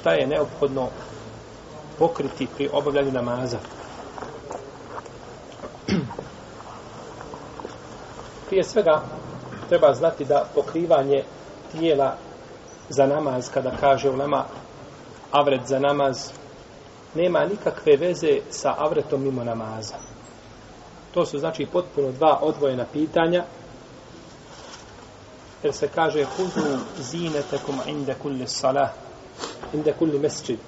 šta je neophodno pokriti pri obavljanju namaza. Prije svega treba znati da pokrivanje tijela za namaz, kada kaže ulema avret za namaz, nema nikakve veze sa avretom mimo namaza. To su znači potpuno dva odvojena pitanja, jer se kaže huzu zinetekum inde kulli salah, inda kulli mesčid.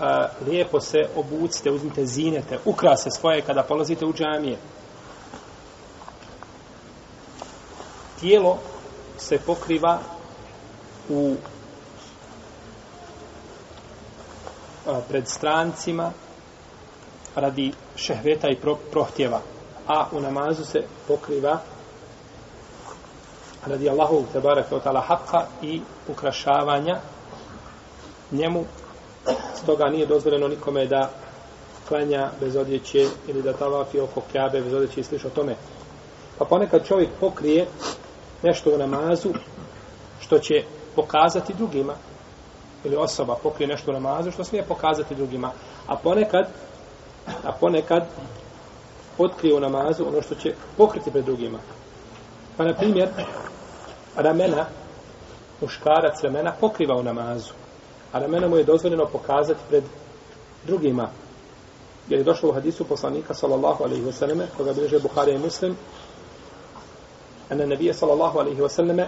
A, lijepo se obucite, uzmite zinete, ukrase svoje kada polazite u džamije. Tijelo se pokriva u a, pred strancima radi šehveta i pro, prohtjeva. A u namazu se pokriva radi Allahu tebara kao ta'ala haqqa i ukrašavanja njemu stoga nije dozvoljeno nikome da klanja bez odjeće ili da tavafi oko kjabe bez odjeće i sliša tome. Pa ponekad čovjek pokrije nešto u namazu što će pokazati drugima ili osoba pokrije nešto u namazu što smije pokazati drugima. A ponekad a ponekad otkrije u namazu ono što će pokriti pred drugima. Pa na primjer ramena muškarac ramena pokriva u namazu A ramena mu je dozvoljeno pokazati pred drugima. Jer je došlo u hadisu poslanika sallallahu alaihi wasallam koga bilježe Buhari i Muslim أن النبي صلى الله عليه وسلم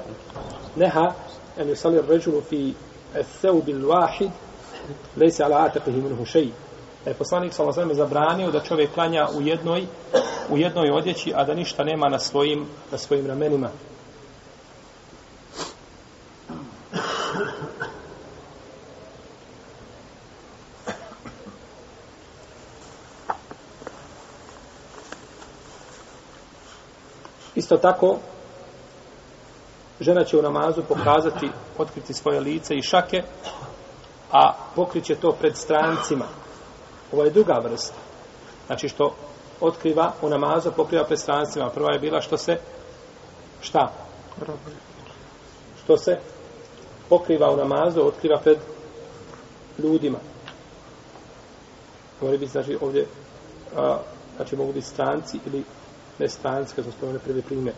نهى أن يصلي الرجل في الثوب الواحد ليس على عاتقه منه شيء da je poslanik sa Lazarem zabranio da čovjek klanja u jednoj, u jednoj odjeći, a da ništa nema na svojim, na svojim ramenima. Isto tako, žena će u namazu pokazati, otkriti svoje lice i šake, a pokriće to pred strancima. Ovo je druga vrsta. Znači što otkriva u namazu, pokriva pred strancima. Prva je bila što se, šta? Što se pokriva u namazu, otkriva pred ljudima. Mori biti, znači, ovdje, a, znači, mogu biti stranci ili ne stranci, kad smo spomenuli prvi primjer.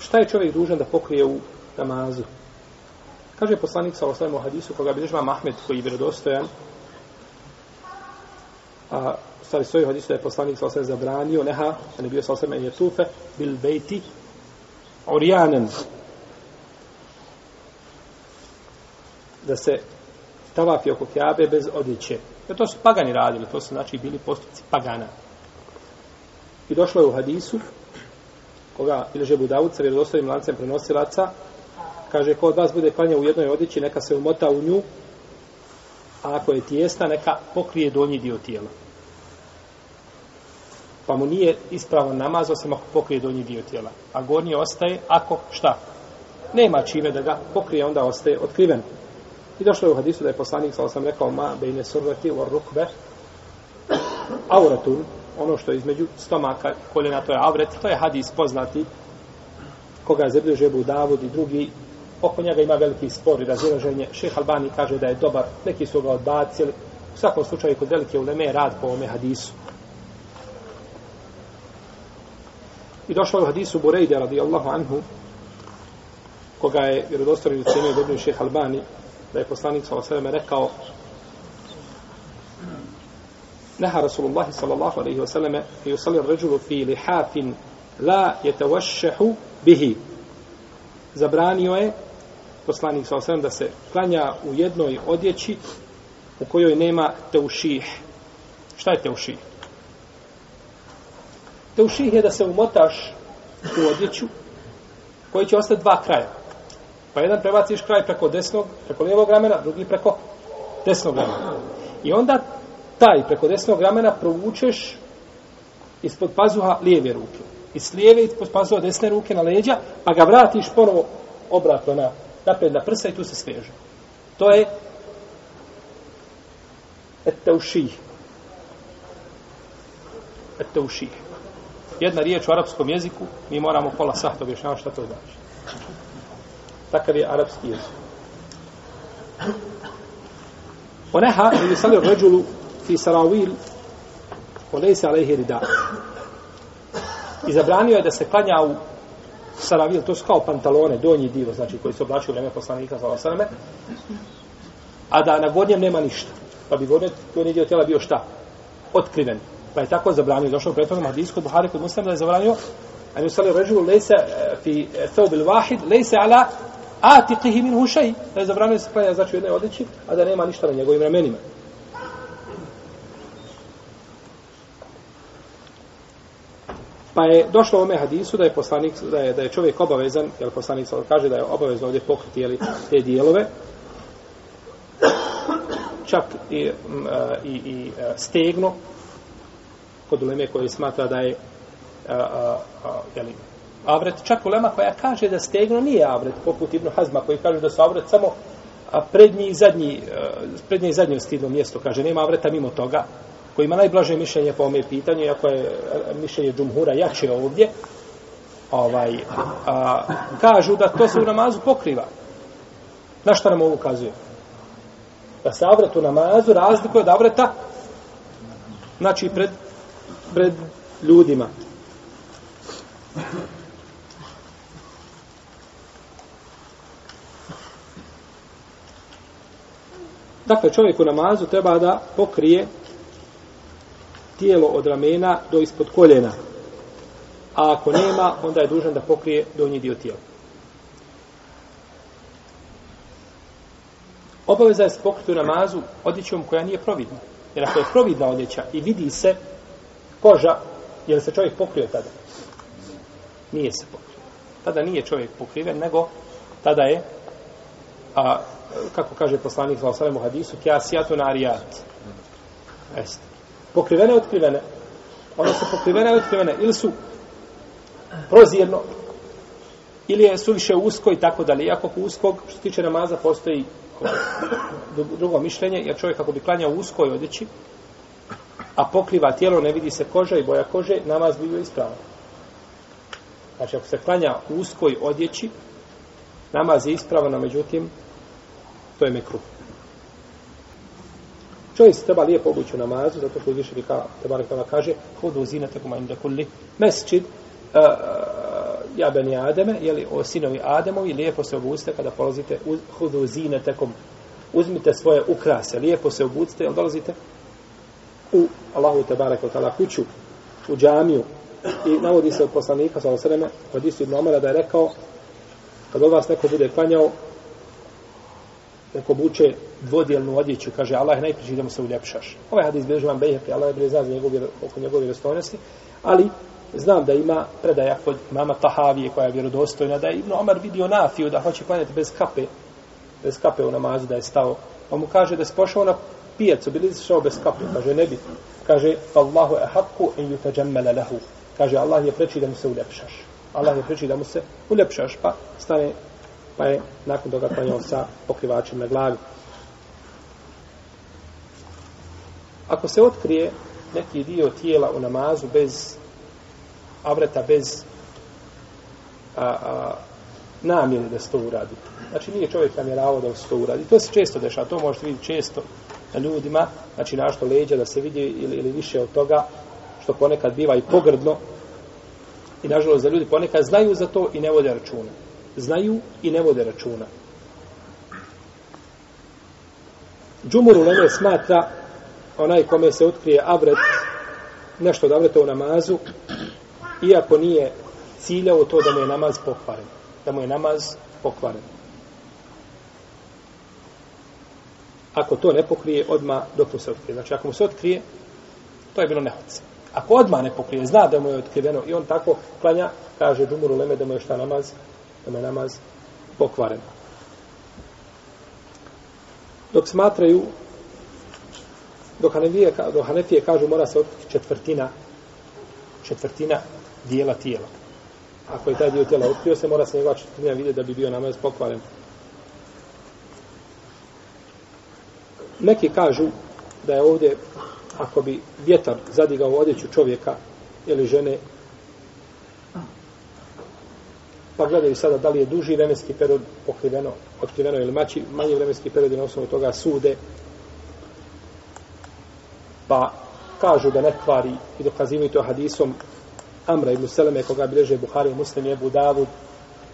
Šta je čovjek dužan da pokrije u namazu? Kaže poslanik sa osnovim hadisu, koga bi država Mahmed, koji je vjerodostojan, a stvari svoj hadisu da je poslanik sa osnovim zabranio, neha, da ne bio sa osnovim jetufe, bil bejti, orijanen, da se tavafi oko kjabe bez odjeće. Jer to su pagani radili, to su znači bili postupci pagana. I došlo je u hadisu, koga bilježe Budavud sa vjerodostojnim lancem prenosilaca, kaže, ko od vas bude klanja u jednoj odjeći, neka se umota u nju, a ako je tijesna, neka pokrije donji dio tijela. Pa mu nije ispravan namaz, osim ako pokrije donji dio tijela. A gornji ostaje, ako šta? Nema čime da ga pokrije, onda ostaje otkriven. I došlo je u hadisu da je poslanik, sa sam rekao, ma bejne survati u rukbe, auratun, ono što je između stomaka, koljena, to je avret, to je hadis poznati, koga je zabilježio Ebu Davud i drugi, oko njega ima veliki spor i razilaženje. Šeh Albani kaže da je dobar, neki su ga odbacili, u svakom slučaju kod velike uleme rad po ovome hadisu. I došlo je u hadisu Burejde radijallahu anhu, koga je vjerodostojni u cijenu dobri šeh Albani, da je poslanik s.a.v. rekao Neha Rasulullah sallallahu alaihi wa sallam i usalli ređulu fi lihafin la jetavašehu bihi. Zabranio je poslanik s.a.v. da se klanja u jednoj odjeći u kojoj nema teuših. Šta je teuših? Teuših je da se umotaš u odjeću koji će ostati dva kraja. Pa jedan prebaciš kraj preko desnog, preko lijevog ramena, drugi preko desnog ramena. I onda taj preko desnog ramena provučeš ispod pazuha lijeve ruke. I s lijeve ispod pazuha desne ruke na leđa, pa ga vratiš ponovo obratno na napred na prsa i tu se sveže. To je etauših. Etauših. Jedna riječ u arapskom jeziku, mi moramo pola sahta objašnjavati šta to znači. Takav je arapski jezik. Oneha, ili sali ređulu fi saravil, olejse alejhi rida. I zabranio je da se klanja u saravil, to su kao pantalone, donji dio, znači koji se oblačio u vreme poslanika, sallallahu a da na gornjem nema ništa. Pa bi gornji, gornji dio tijela bio šta? Otkriven. Pa je tako zabranio. Došao u prethodnom hadijsku kod Buhari kod Muslima da je zabranio a mi sali ređulu lejse eh, fi eh, thawbil wahid A ti kihi min hušaj, da je zabranio se klanja znači u jednoj odjeći a da nema ništa na njegovim ramenima Pa je došlo u ome hadisu da je poslanik da je da je čovjek obavezan, jer poslanik kaže da je obavezno ovdje pokriti jeli, te dijelove. Čak i, i, i stegno kod uleme koji smatra da je a, a, a, jeli, avret. Čak ulema koja kaže da stegno nije avret, poput Ibn Hazma koji kaže da su avret samo a prednji i zadnji, eh, prednji i zadnji stidno mjesto, kaže, nema avreta mimo toga, koji ima najblaže mišljenje po ome pitanju, iako je eh, mišljenje džumhura jače ovdje, ovaj, a, kažu da to se u namazu pokriva. Na što nam ovo ukazuje? Da se avret u namazu razlikuje od avreta, znači pred, pred ljudima. Dakle, čovjek u namazu treba da pokrije tijelo od ramena do ispod koljena. A ako nema, onda je dužan da pokrije donji dio tijela. Obaveza je se pokriti u namazu odjećom koja nije providna. Jer ako je providna odjeća i vidi se koža, je li se čovjek pokrio tada? Nije se pokrio. Tada nije čovjek pokriven, nego tada je, a, kako kaže poslanik za osalem u hadisu, kjasijatu narijat. Jeste. Pokrivene otkrivene. One su pokrivene otkrivene. Ili su prozirno ili je suviše usko i tako dalje. Iako po uskog što se tiče namaza postoji drugo mišljenje jer čovjek ako bi klanjao uskoj odjeći a pokriva tijelo ne vidi se koža i boja kože namaz bi bio ispravan. Znači ako se klanja u uskoj odjeći namaz je ispravan međutim to je mekruh. Čovjek se treba lijepo obući u namazu, zato što uzviše ka, Tebarek Tala kaže, hudu zinate kuma inda kulli. Mesčid, eh, eh, uh, ja beni Ademe, jeli, o sinovi Ademovi, lijepo se obucite kada polazite, uz, hodu zinate kom, uzmite svoje ukrase, lijepo se obucite, jel dolazite u Allahu Tebarek kada kuću, u džamiju, i navodi se od poslanika, sa osreme, od Isu ibn Omara, da je rekao, kad od vas neko bude klanjao, neko buče dvodjelnu odjeću, kaže Allah je najpriči da mu se uljepšaš. Ovaj hadis bilježi vam Bejhek, Allah je bilo zna za njegov, oko njegove vjerostojnosti, ali znam da ima predaja kod mama Tahavije koja je vjerodostojna, da je Ibn Omar vidio Nafiju da hoće klanjati bez kape, bez kape u namazu da je stao. Pa mu kaže da je pošao na pijacu, bili se bez kape, kaže ne bi. Kaže, Allahu e haku en yutajammala lahu. Kaže, Allah je preči da mu se uljepšaš. Allah je preči da mu se uljepšaš, pa stane pa je nakon toga klanjao sa pokrivačem na glavi. Ako se otkrije neki dio tijela u namazu bez avreta, bez a, a, namjeri da se to uradi. Znači nije čovjek namjeravao da se to uradi. To se često dešava, to možete vidjeti često na ljudima, znači našto leđa da se vidi ili, ili više od toga, što ponekad biva i pogrdno. I nažalost za ljudi ponekad znaju za to i ne vode računa znaju i ne vode računa. Džumur u Leme smatra onaj kome se otkrije avret, nešto od avreta u namazu, iako nije ciljao to da mu je namaz pokvaren. Da mu je namaz pokvaren. Ako to ne pokrije, odma dok mu se otkrije. Znači, ako mu se otkrije, to je bilo nehodce. Ako odma ne pokrije, zna da mu je otkriveno i on tako klanja, kaže Džumur u Leme da mu je šta namaz da je namaz pokvaren. Dok smatraju, dok Hanefije, dok Hanefije kažu mora se otkriti četvrtina, četvrtina dijela tijela. Ako je taj dio tijela otkrio se, mora se njegova četvrtina vidjeti da bi bio namaz pokvaren. Neki kažu da je ovdje, ako bi vjetar zadigao odjeću čovjeka ili žene, pa gledaju sada da li je duži vremenski period pokriveno, otkriveno ili mači, manji vremenski period i na osnovu toga sude. Pa kažu da ne kvari i dokazivaju to hadisom Amra ibn Seleme koga bileže Buhari i Muslim i Ebu Davud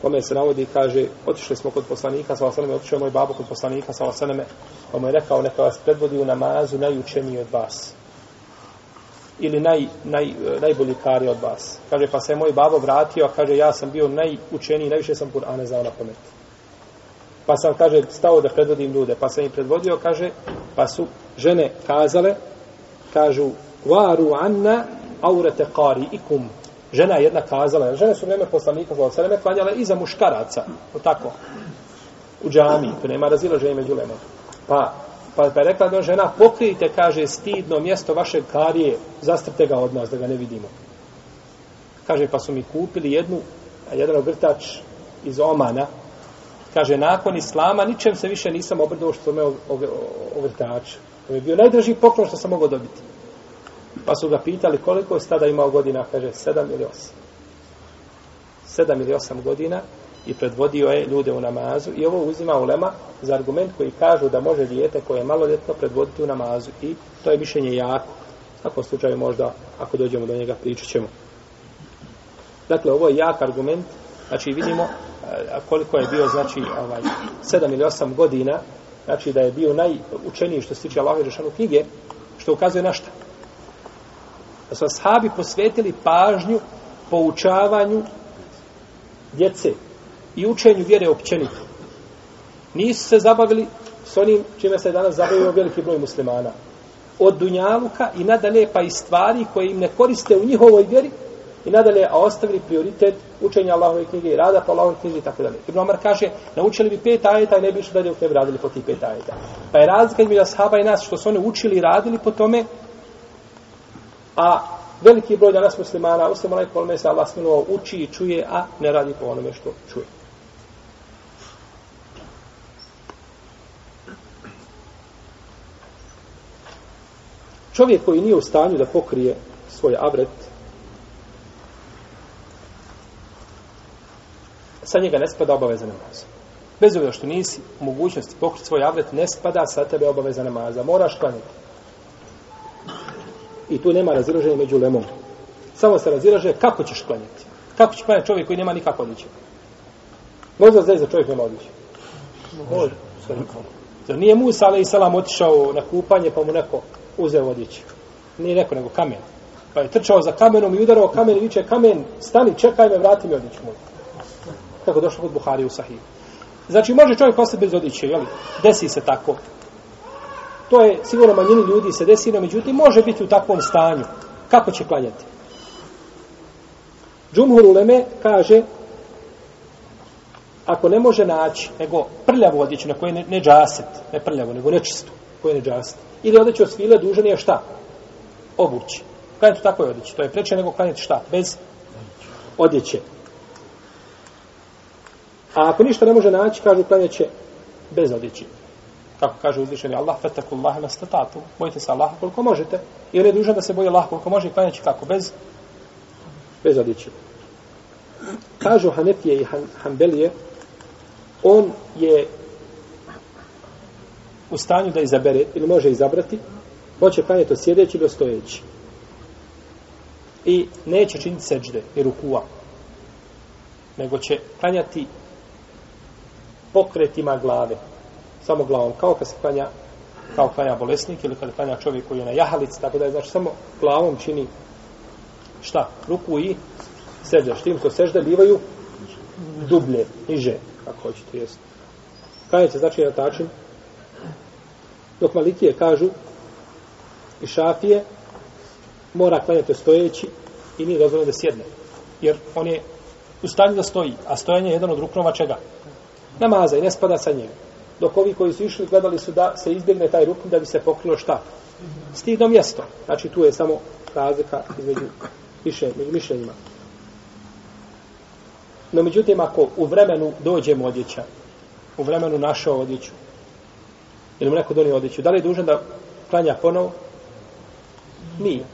kome se navodi i kaže otišli smo kod poslanika sa osaneme, otišao je moj babo kod poslanika sa osaneme pa mu je rekao neka vas predvodi u namazu najučeniji od vas ili naj, naj, najbolji kari od vas. Kaže, pa se moj babo vratio, a kaže, ja sam bio najučeniji, najviše sam Kur'ane znao na pamet. Pa sam, kaže, stao da predvodim ljude, pa sam im predvodio, kaže, pa su žene kazale, kažu, varu anna aurete kari ikum. Žena je jedna kazala, žene su vreme poslanika, zvala se vreme klanjale iza muškaraca, o tako, u džami, to nema razilaženja među lemom. Pa Pa, pa je rekla da žena, pokrijte, kaže, stidno mjesto vaše karije, zastrte ga od nas, da ga ne vidimo. Kaže, pa su mi kupili jednu, jedan ogrtač iz Omana, kaže, nakon Islama, ničem se više nisam obrdao što me ogrtač. To je bio najdraži poklon što sam mogao dobiti. Pa su ga pitali koliko je tada imao godina, kaže, sedam ili osam. Sedam ili osam godina, i predvodio je ljude u namazu i ovo uzima ulema za argument koji kažu da može dijete koje je maloljetno predvoditi u namazu i to je mišljenje jako. Ako slučaju možda, ako dođemo do njega, pričat ćemo. Dakle, ovo je jak argument, znači vidimo eh, koliko je bio, znači, ovaj, 7 ili 8 godina, znači da je bio najučeniji što se tiče Allahove Žešanu knjige, što ukazuje na šta? Da su ashabi posvetili pažnju poučavanju djece, i učenju vjere općenito. Nisu se zabavili s onim čime se danas zabavio veliki broj muslimana. Od dunjaluka i nadalje pa i stvari koje im ne koriste u njihovoj vjeri i nadalje, a ostavili prioritet učenja Allahove knjige i rada po Allahove knjige i tako dalje. Ibn Omar kaže, naučili bi pet ajeta i ne bi išli dalje u tebi radili po tih pet ajeta. Pa je razlika između ashaba i nas što su oni učili i radili po tome, a veliki broj danas muslimana, osim onaj kolme se Allah smilovao, uči i čuje, a ne radi po onome što čuje. Čovjek koji nije u stanju da pokrije svoj avret, sa njega ne spada obaveza namaza. Bez obzira što nisi u mogućnosti pokriti svoj avret, ne spada sa tebe obaveza namaza. Moraš klanjati. I tu nema razilaženja među lemom. Samo se razilaže kako ćeš klanjati. Kako će klanjati čovjek koji nema nikako odliče. Možda znaš za čovjek nema odliče. Može. Zar nije Musa, ali i salam, otišao na kupanje, pa mu neko uzeo odjeću. Nije neko, nego kamen. Pa je trčao za kamenom i udarao kamen i viče, kamen, stani, čekaj me, vrati mi odjeću moju. Kako došlo kod Buhari u Sahiju. Znači, može čovjek ostati bez odjeće, jel? Desi se tako. To je, sigurno manjini ljudi se desi, no međutim, može biti u takvom stanju. Kako će klanjati? Džumhur Uleme kaže, ako ne može naći, nego prljavu odjeću na koje ne, ne džaset, ne prljavu, nego nečistu, koje ne džaset, ili odjeću od svile, dužan je šta? Obući. Klanjati tako je odeći. To je preče nego klanjati šta? Bez odjeće. A ako ništa ne može naći, kažu klanjaće bez odjeći. Kako kaže uzvišeni Allah, fetaku Allahe na statatu. Bojite se Allaha koliko možete. I on je dužan da se boje Allaha koliko može i klanjaće kako? Bez, bez odjeći. Kažu Hanefije i Han, Hanbelije, on je u stanju da izabere, ili može izabrati, hoće klanjati od sjedeći do stojeći. I neće činiti seđde i rukua, nego će klanjati pokretima glave, samo glavom, kao kad se klanja kao klanja bolesnik ili kada klanja čovjek koji je na jahalici, tako da je, znači, samo glavom čini šta? Ruku i seđa. Štim što sežde bivaju dublje, niže, kako hoćete, jest. Klanjati znači, na tačin Dok malikije kažu i šafije mora klanjati stojeći i nije dozvoljeno da sjedne. Jer on je u stanju da stoji, a stojanje je jedan od ruknova čega? Namaza i ne spada sa njega. Dok ovi koji su išli gledali su da se izbjegne taj rukn da bi se pokrilo šta? Stidno mjesto. Znači tu je samo razlika između više, među mišljenjima. No međutim, ako u vremenu dođe odjeća, u vremenu našao odjeću, Ili mu neko donio odjeću. Da li je dužan da klanja ponovo? Nije.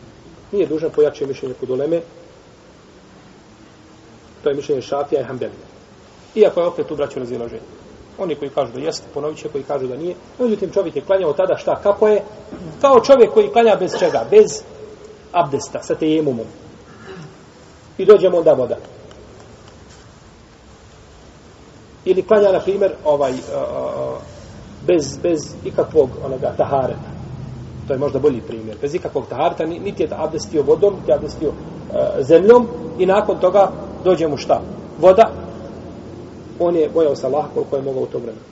Nije dužan pojačiti mišljenje kod uleme. To je mišljenje Šafija i hambelija. Iako je opet u braću razilaženje. Oni koji kažu da jeste, ponovit će, koji kažu da nije. Međutim, čovjek je klanjao tada šta, kako je? Kao čovjek koji klanja bez čega? Bez abdesta, sa tejemumom. I dođemo onda voda. Ili klanja, na primjer, ovaj, uh, bez, bez ikakvog onoga tahareta. To je možda bolji primjer. Bez ikakvog tahareta, niti je abdestio vodom, niti je abdestio e, zemljom i nakon toga dođe mu šta? Voda. On je bojao se Allah koliko je mogao u to vremenu.